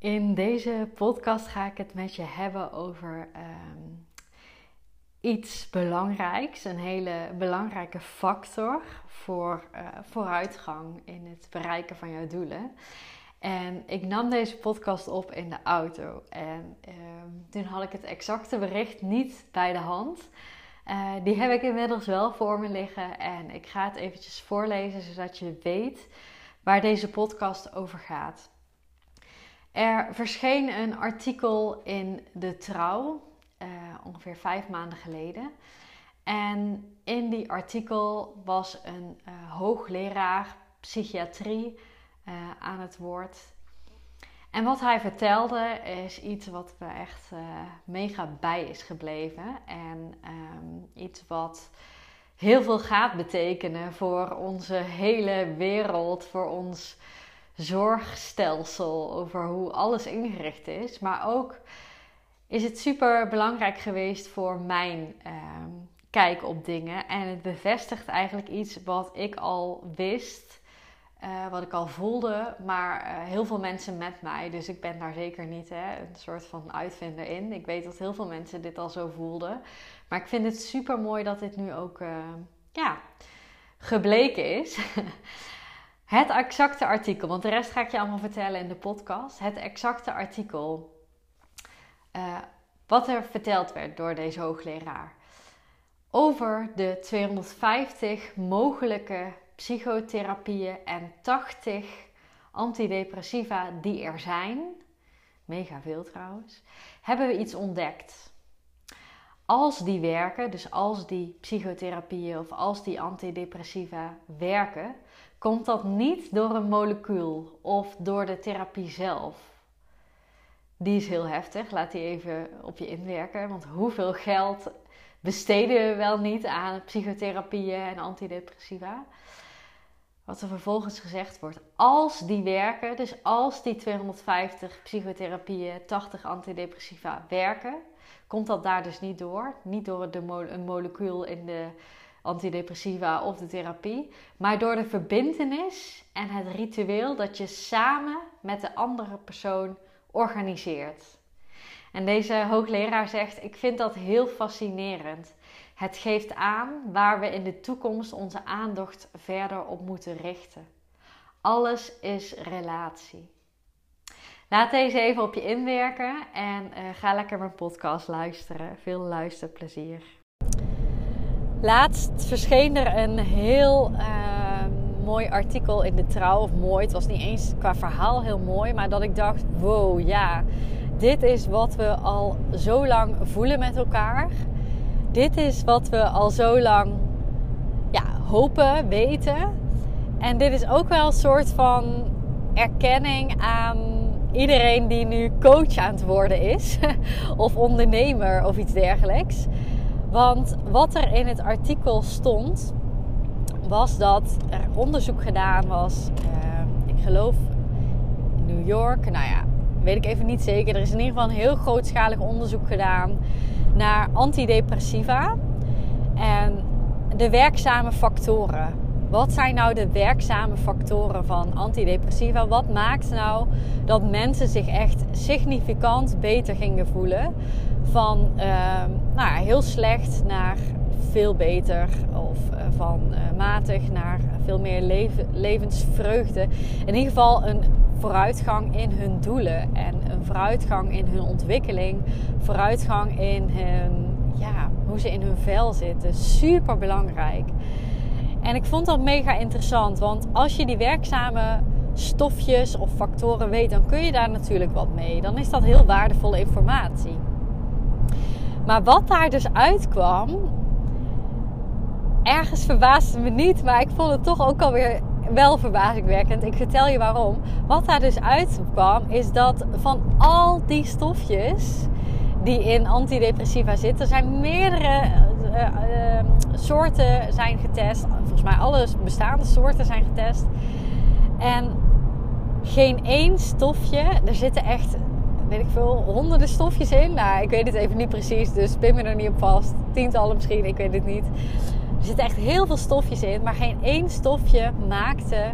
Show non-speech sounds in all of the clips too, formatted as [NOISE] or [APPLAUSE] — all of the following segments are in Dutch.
In deze podcast ga ik het met je hebben over ehm, iets belangrijks, een hele belangrijke factor voor uh, vooruitgang in het bereiken van jouw doelen. En ik nam deze podcast op in de auto en ehm, toen had ik het exacte bericht niet bij de hand. Uh, die heb ik inmiddels wel voor me liggen en ik ga het eventjes voorlezen zodat je weet waar deze podcast over gaat. Er verscheen een artikel in De Trouw, uh, ongeveer vijf maanden geleden. En in die artikel was een uh, hoogleraar psychiatrie uh, aan het woord. En wat hij vertelde is iets wat me echt mega bij is gebleven. En um, iets wat heel veel gaat betekenen voor onze hele wereld, voor ons zorgstelsel, over hoe alles ingericht is. Maar ook is het super belangrijk geweest voor mijn uh, kijk op dingen. En het bevestigt eigenlijk iets wat ik al wist, uh, wat ik al voelde, maar uh, heel veel mensen met mij. Dus ik ben daar zeker niet hè, een soort van uitvinder in. Ik weet dat heel veel mensen dit al zo voelden. Maar ik vind het super mooi dat dit nu ook uh, ja, gebleken is. [LAUGHS] Het exacte artikel, want de rest ga ik je allemaal vertellen in de podcast. Het exacte artikel. Uh, wat er verteld werd door deze hoogleraar. Over de 250 mogelijke psychotherapieën en 80 antidepressiva die er zijn. Mega veel trouwens. Hebben we iets ontdekt. Als die werken, dus als die psychotherapieën of als die antidepressiva werken, komt dat niet door een molecuul of door de therapie zelf. Die is heel heftig, laat die even op je inwerken. Want hoeveel geld besteden we wel niet aan psychotherapieën en antidepressiva? Wat er vervolgens gezegd wordt, als die werken, dus als die 250 psychotherapieën, 80 antidepressiva werken, komt dat daar dus niet door. Niet door een molecuul in de antidepressiva of de therapie, maar door de verbintenis en het ritueel dat je samen met de andere persoon organiseert. En deze hoogleraar zegt: Ik vind dat heel fascinerend. Het geeft aan waar we in de toekomst onze aandacht verder op moeten richten. Alles is relatie. Laat deze even op je inwerken en uh, ga lekker mijn podcast luisteren. Veel luisterplezier. Laatst verscheen er een heel uh, mooi artikel in de trouw. Of mooi, het was niet eens qua verhaal heel mooi. Maar dat ik dacht, wow, ja, dit is wat we al zo lang voelen met elkaar. Dit is wat we al zo lang ja, hopen, weten. En dit is ook wel een soort van erkenning aan iedereen die nu coach aan het worden is. [LAUGHS] of ondernemer of iets dergelijks. Want wat er in het artikel stond, was dat er onderzoek gedaan was. Uh, ik geloof in New York. Nou ja, weet ik even niet zeker. Er is in ieder geval een heel grootschalig onderzoek gedaan naar antidepressiva en de werkzame factoren. Wat zijn nou de werkzame factoren van antidepressiva? Wat maakt nou dat mensen zich echt significant beter gingen voelen? Van uh, nou, heel slecht naar veel beter. Of uh, van uh, matig naar veel meer leven, levensvreugde. In ieder geval een vooruitgang in hun doelen. En een vooruitgang in hun ontwikkeling. Vooruitgang in hun, ja, hoe ze in hun vel zitten. Super belangrijk. En ik vond dat mega interessant. Want als je die werkzame stofjes of factoren weet, dan kun je daar natuurlijk wat mee. Dan is dat heel waardevolle informatie. Maar wat daar dus uitkwam, ergens verbaasde me niet, maar ik vond het toch ook alweer wel verbazingwekkend. Ik vertel je waarom. Wat daar dus uitkwam, is dat van al die stofjes die in antidepressiva zitten. Zijn meerdere uh, uh, soorten zijn getest. Volgens mij alle bestaande soorten zijn getest. En geen één stofje. Er zitten echt, weet ik veel, honderden stofjes in. Nou, ik weet het even niet precies, dus pin me er niet op vast. Tientallen misschien, ik weet het niet. Er zitten echt heel veel stofjes in, maar geen één stofje maakte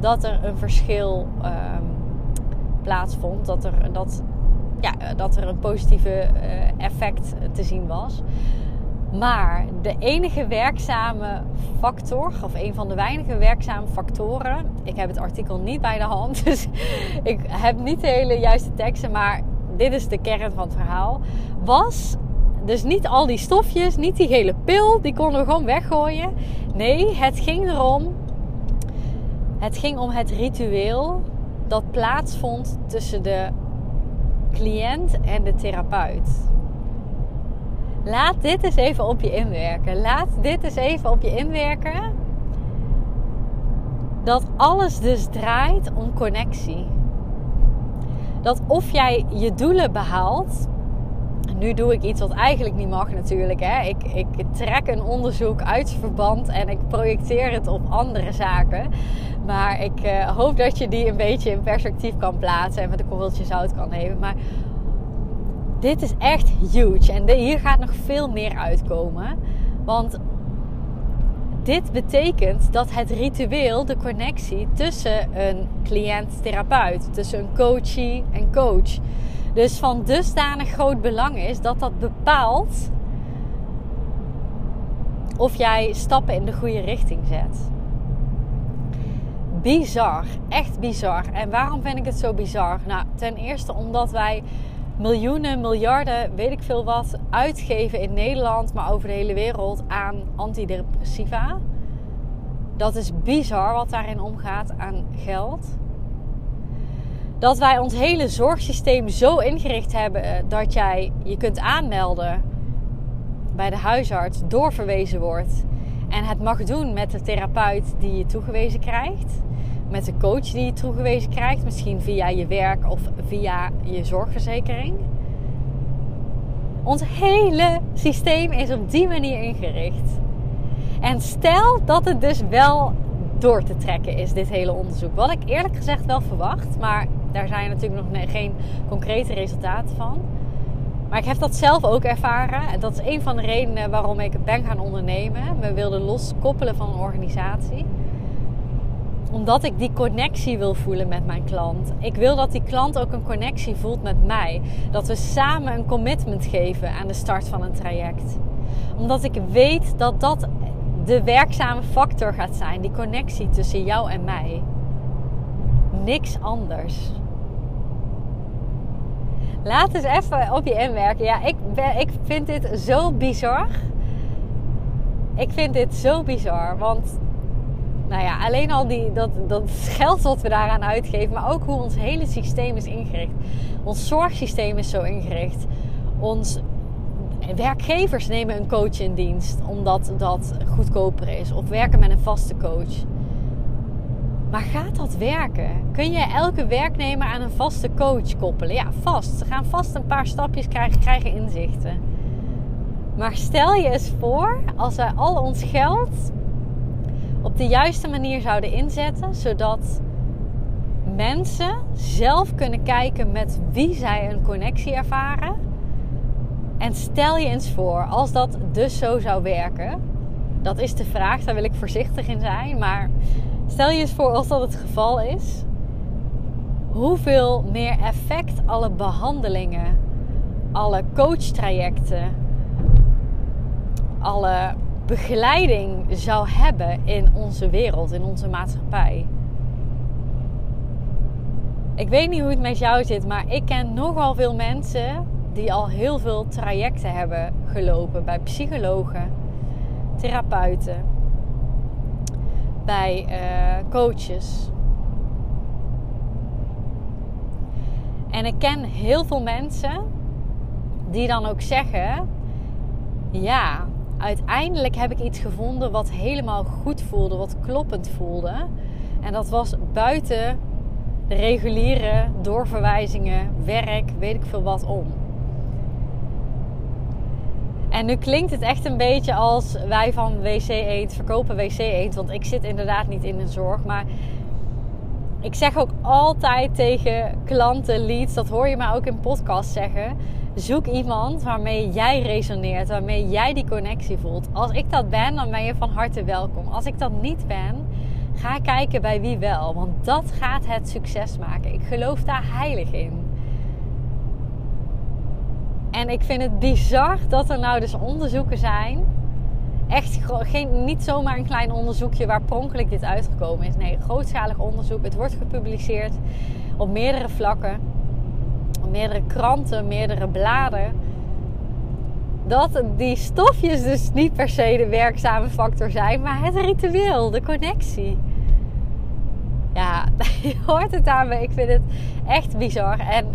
dat er een verschil um, plaatsvond. Dat er, dat, ja, dat er een positieve uh, effect te zien was. Maar de enige werkzame factor, of een van de weinige werkzame factoren, ik heb het artikel niet bij de hand, [LAUGHS] dus ik heb niet de hele juiste teksten, maar dit is de kern van het verhaal, was dus niet al die stofjes, niet die hele pil, die konden we gewoon weggooien. Nee, het ging erom, het ging om het ritueel dat plaatsvond tussen de cliënt en de therapeut. Laat dit eens even op je inwerken. Laat dit eens even op je inwerken. Dat alles dus draait om connectie. Dat of jij je doelen behaalt. Nu doe ik iets wat eigenlijk niet mag natuurlijk. Hè. Ik, ik trek een onderzoek uit verband en ik projecteer het op andere zaken. Maar ik uh, hoop dat je die een beetje in perspectief kan plaatsen en met een korreltje zout kan nemen. Maar dit is echt huge. En hier gaat nog veel meer uitkomen. Want dit betekent dat het ritueel, de connectie tussen een cliënt-therapeut, tussen een coachie en coach, dus van dusdanig groot belang is dat dat bepaalt of jij stappen in de goede richting zet. Bizar, echt bizar. En waarom vind ik het zo bizar? Nou, ten eerste omdat wij miljoenen, miljarden, weet ik veel wat, uitgeven in Nederland, maar over de hele wereld aan antidepressiva. Dat is bizar wat daarin omgaat aan geld. Dat wij ons hele zorgsysteem zo ingericht hebben eh, dat jij je kunt aanmelden bij de huisarts, doorverwezen wordt en het mag doen met de therapeut die je toegewezen krijgt met de coach die je toegewezen krijgt, misschien via je werk of via je zorgverzekering. Ons hele systeem is op die manier ingericht. En stel dat het dus wel door te trekken is, dit hele onderzoek. Wat ik eerlijk gezegd wel verwacht, maar daar zijn natuurlijk nog geen concrete resultaten van. Maar ik heb dat zelf ook ervaren. En dat is een van de redenen waarom ik ben gaan ondernemen. We wilden loskoppelen van een organisatie omdat ik die connectie wil voelen met mijn klant. Ik wil dat die klant ook een connectie voelt met mij. Dat we samen een commitment geven aan de start van een traject. Omdat ik weet dat dat de werkzame factor gaat zijn. Die connectie tussen jou en mij. Niks anders. Laat eens even op je inwerken. Ja, ik, ik vind dit zo bizar. Ik vind dit zo bizar. Want nou ja, alleen al die, dat, dat geld wat we daaraan uitgeven, maar ook hoe ons hele systeem is ingericht. Ons zorgsysteem is zo ingericht. Ons werkgevers nemen een coach in dienst omdat dat goedkoper is, of werken met een vaste coach. Maar gaat dat werken? Kun je elke werknemer aan een vaste coach koppelen? Ja, vast. Ze gaan vast een paar stapjes krijgen, krijgen inzichten. Maar stel je eens voor, als wij al ons geld op de juiste manier zouden inzetten, zodat mensen zelf kunnen kijken met wie zij een connectie ervaren. En stel je eens voor, als dat dus zo zou werken, dat is de vraag, daar wil ik voorzichtig in zijn, maar stel je eens voor als dat het geval is, hoeveel meer effect alle behandelingen, alle coachtrajecten, alle begeleiding zou hebben in onze wereld, in onze maatschappij. Ik weet niet hoe het met jou zit, maar ik ken nogal veel mensen die al heel veel trajecten hebben gelopen bij psychologen, therapeuten, bij uh, coaches. En ik ken heel veel mensen die dan ook zeggen: Ja, uiteindelijk heb ik iets gevonden wat helemaal goed voelde, wat kloppend voelde. En dat was buiten de reguliere doorverwijzingen, werk, weet ik veel wat om. En nu klinkt het echt een beetje als wij van WC Eend verkopen WC Eend. Want ik zit inderdaad niet in de zorg. Maar ik zeg ook altijd tegen klanten, leads, dat hoor je mij ook in podcast zeggen. Zoek iemand waarmee jij resoneert, waarmee jij die connectie voelt. Als ik dat ben, dan ben je van harte welkom. Als ik dat niet ben, ga kijken bij wie wel. Want dat gaat het succes maken. Ik geloof daar heilig in. En ik vind het bizar dat er nou dus onderzoeken zijn. Echt geen, niet zomaar een klein onderzoekje waar pronkelijk dit uitgekomen is. Nee, grootschalig onderzoek. Het wordt gepubliceerd op meerdere vlakken. Meerdere kranten, meerdere bladen. Dat die stofjes dus niet per se de werkzame factor zijn, maar het ritueel, de connectie. Ja, [LAUGHS] je hoort het aan me. Ik vind het echt bizar. En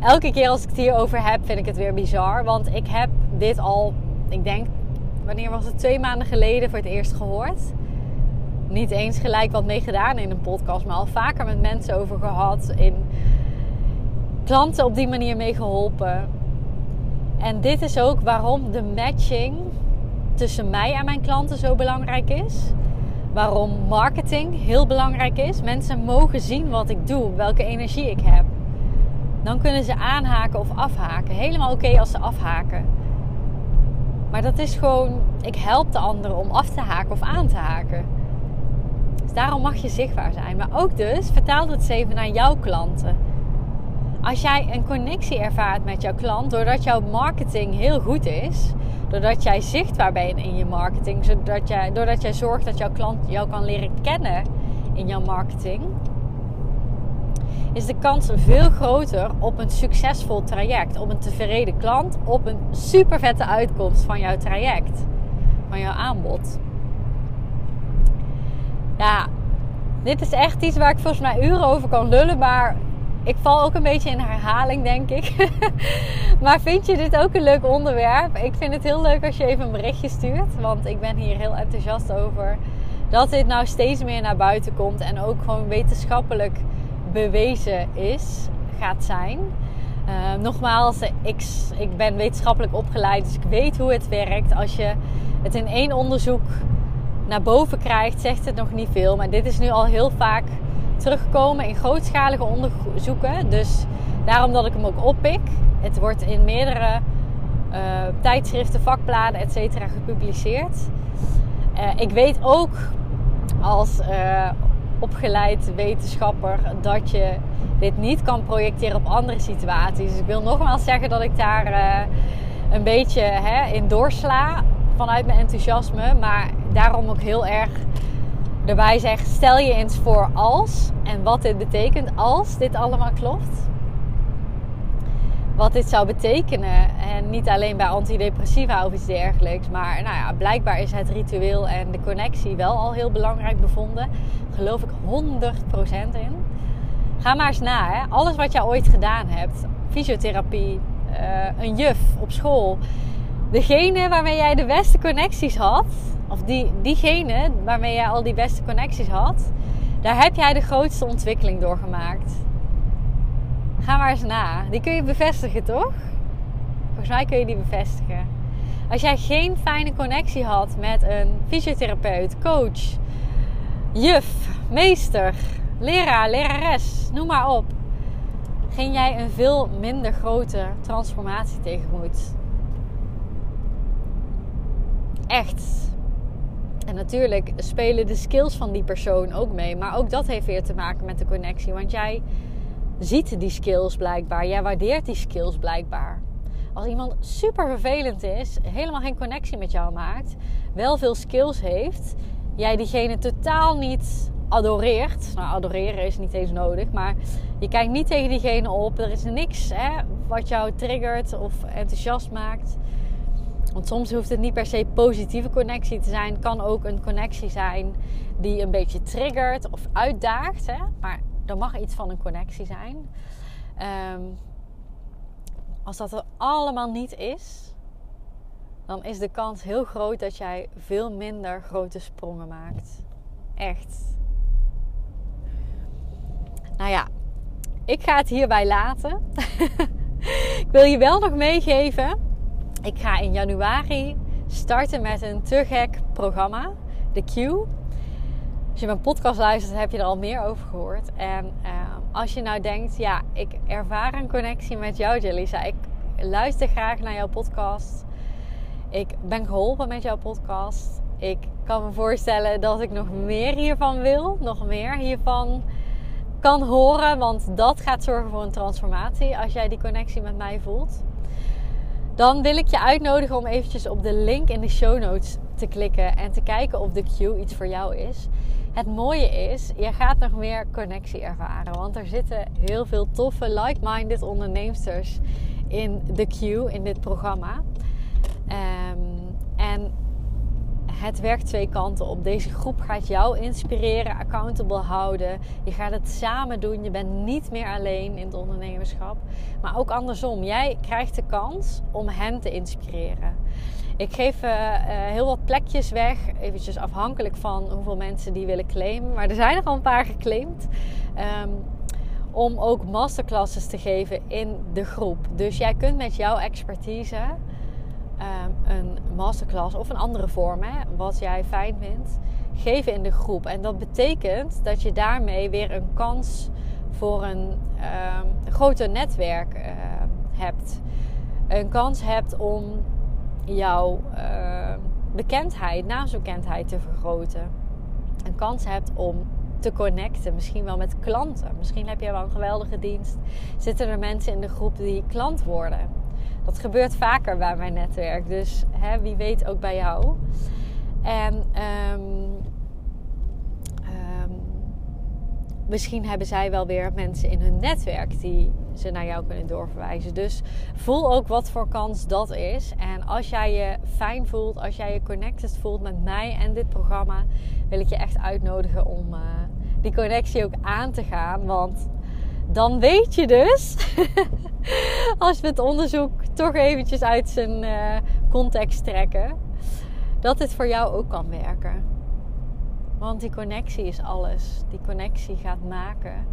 elke keer als ik het hierover heb, vind ik het weer bizar. Want ik heb dit al, ik denk, wanneer was het? Twee maanden geleden voor het eerst gehoord. Niet eens gelijk wat mee gedaan in een podcast, maar al vaker met mensen over gehad. In klanten op die manier mee geholpen. En dit is ook waarom de matching tussen mij en mijn klanten zo belangrijk is. Waarom marketing heel belangrijk is. Mensen mogen zien wat ik doe, welke energie ik heb. Dan kunnen ze aanhaken of afhaken. Helemaal oké als ze afhaken. Maar dat is gewoon, ik help de anderen om af te haken of aan te haken. Dus daarom mag je zichtbaar zijn. Maar ook dus, vertaal het eens even naar jouw klanten. Als jij een connectie ervaart met jouw klant, doordat jouw marketing heel goed is, doordat jij zichtbaar bent in je marketing, zodat jij, doordat jij zorgt dat jouw klant jou kan leren kennen in jouw marketing, is de kans veel groter op een succesvol traject, op een tevreden klant, op een super vette uitkomst van jouw traject, van jouw aanbod. Ja, dit is echt iets waar ik volgens mij uren over kan lullen, maar ik val ook een beetje in herhaling, denk ik. [LAUGHS] maar vind je dit ook een leuk onderwerp? Ik vind het heel leuk als je even een berichtje stuurt, want ik ben hier heel enthousiast over dat dit nou steeds meer naar buiten komt en ook gewoon wetenschappelijk bewezen is, gaat zijn. Uh, nogmaals, ik, ik ben wetenschappelijk opgeleid, dus ik weet hoe het werkt. Als je het in één onderzoek naar boven krijgt, zegt het nog niet veel. Maar dit is nu al heel vaak teruggekomen in grootschalige onderzoeken. Dus daarom dat ik hem ook oppik. Het wordt in meerdere uh, tijdschriften, vakbladen, etc. gepubliceerd. Uh, ik weet ook als opgeleid wetenschapper dat je dit niet kan projecteren op andere situaties. Ik wil nogmaals zeggen dat ik daar een beetje hè, in doorsla vanuit mijn enthousiasme. Maar daarom ook heel erg erbij zeg: stel je eens voor als en wat dit betekent als dit allemaal klopt. Wat dit zou betekenen. En niet alleen bij antidepressiva of iets dergelijks. Maar nou ja, blijkbaar is het ritueel en de connectie wel al heel belangrijk bevonden geloof ik 100% in. Ga maar eens na. Hè? Alles wat je ooit gedaan hebt. Fysiotherapie, uh, een juf op school. Degene waarmee jij de beste connecties had. Of die, diegene waarmee jij al die beste connecties had. Daar heb jij de grootste ontwikkeling door gemaakt. Ga maar eens na. Die kun je bevestigen, toch? Volgens mij kun je die bevestigen. Als jij geen fijne connectie had met een fysiotherapeut, coach, juf, meester, leraar, lerares, noem maar op. Ging jij een veel minder grote transformatie tegemoet. Echt. En natuurlijk spelen de skills van die persoon ook mee. Maar ook dat heeft weer te maken met de connectie. Want jij ziet die skills blijkbaar. Jij waardeert die skills blijkbaar. Als iemand super vervelend is, helemaal geen connectie met jou maakt, wel veel skills heeft, jij diegene totaal niet adoreert. Nou, adoreren is niet eens nodig, maar je kijkt niet tegen diegene op. Er is niks hè, wat jou triggert of enthousiast maakt. Want soms hoeft het niet per se positieve connectie te zijn. Het kan ook een connectie zijn die een beetje triggert of uitdaagt. Hè? Maar er mag iets van een connectie zijn. Ehm, als dat er allemaal niet is, dan is de kans heel groot dat jij veel minder grote sprongen maakt. Echt. Nou ja, ik ga het hierbij laten. [LAUGHS] ik wil je wel nog meegeven. Ik ga in januari starten met een te gek programma, de Q. Als je mijn podcast luistert, heb je er al meer over gehoord. En uh, als je nou denkt, ja, ik ervaar een connectie met jou, Jelisa. Ik luister graag naar jouw podcast. Ik ben geholpen met jouw podcast. Ik kan me voorstellen dat ik nog meer hiervan wil, nog meer hiervan kan horen, want dat gaat zorgen voor een transformatie als jij die connectie met mij voelt. Dan wil ik je uitnodigen om eventjes op de link in de show notes te klikken en te kijken of de queue iets voor jou is. Het mooie is, je gaat nog meer connectie ervaren, want er zitten heel veel toffe like-minded onderneemsters in de queue in dit programma. Um, en het werkt twee kanten op. Deze groep gaat jou inspireren, accountable houden. Je gaat het samen doen. Je bent niet meer alleen in het ondernemerschap. Maar ook andersom. Jij krijgt de kans om hen te inspireren. Ik geef uh, heel wat plekjes weg. Eventjes afhankelijk van hoeveel mensen die willen claimen. Maar er zijn er al een paar geclaimd. Um, om ook masterclasses te geven in de groep. Dus jij kunt met jouw expertise um, een masterclass of een andere vorm, hè, wat jij fijn vindt, geven in de groep. En dat betekent dat je daarmee weer een kans voor een um, groter netwerk uh, hebt. Een kans hebt om jouw uh, bekendheid, naamsbekendheid te vergroten. Een kans hebt om te connecten. Misschien wel met klanten. Misschien heb je wel een geweldige dienst. Zitten er mensen in de groep die klant worden? Dat gebeurt vaker bij mijn netwerk. Dus hè, wie weet ook bij jou. En um, um, misschien hebben zij wel weer mensen in hun netwerk die ze naar jou kunnen doorverwijzen. Dus voel ook wat voor kans dat is. En als jij je fijn voelt, als jij je connected voelt met mij en dit programma, wil ik je echt uitnodigen om uh, die connectie ook aan te gaan. Want dan weet je dus, [LAUGHS] [LAUGHS] als we het onderzoek toch eventjes uit zijn uh, context trekken, dat dit voor jou ook kan werken. Want die connectie is alles. Die connectie gaat maken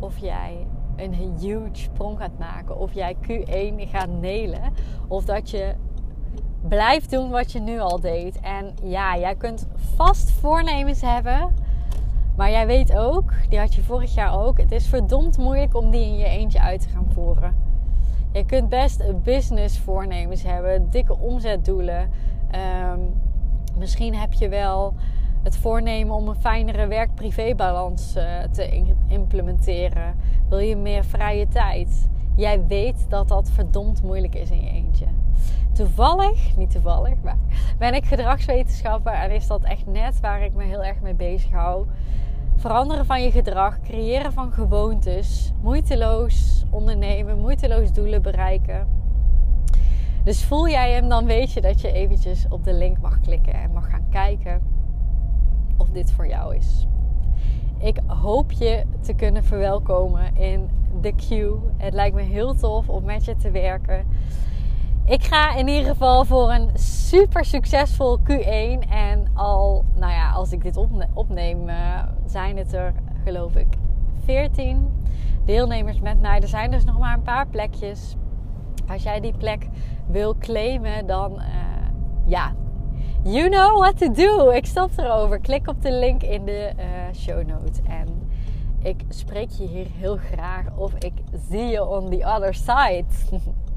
of jij een huge sprong gaat maken, of jij Q1 gaat nelen, of dat je blijft doen wat je nu al deed. En ja, jij kunt vast voornemens hebben maar jij weet ook, die had je vorig jaar ook, het is verdomd moeilijk om die in je eentje uit te gaan voeren. Je kunt best business voornemens hebben, dikke omzetdoelen. Um, misschien heb je wel het voornemen om een fijnere werk-privé-balans uh, te implementeren. Wil je meer vrije tijd? Jij weet dat dat verdomd moeilijk is in je eentje. Toevallig, niet toevallig, maar ben ik gedragswetenschapper en is dat echt net waar ik me heel erg mee bezig hou veranderen van je gedrag, creëren van gewoontes, moeiteloos ondernemen, moeiteloos doelen bereiken. Dus voel jij hem, dan weet je dat je eventjes op de link mag klikken en mag gaan kijken of dit voor jou is. Ik hoop je te kunnen verwelkomen in de queue. Het lijkt me heel tof om met je te werken. Ik ga in ieder geval voor een super succesvol Q1. En al, nou ja, als ik dit opneem, uh, zijn het er geloof ik 14 deelnemers met mij. Er zijn dus nog maar een paar plekjes. Als jij die plek wil claimen, dan uh, ja, you know what to do. Ik stop erover. Klik op de link in de uh, show notes. En ik spreek je hier heel graag of ik zie je on the other side. [LAUGHS]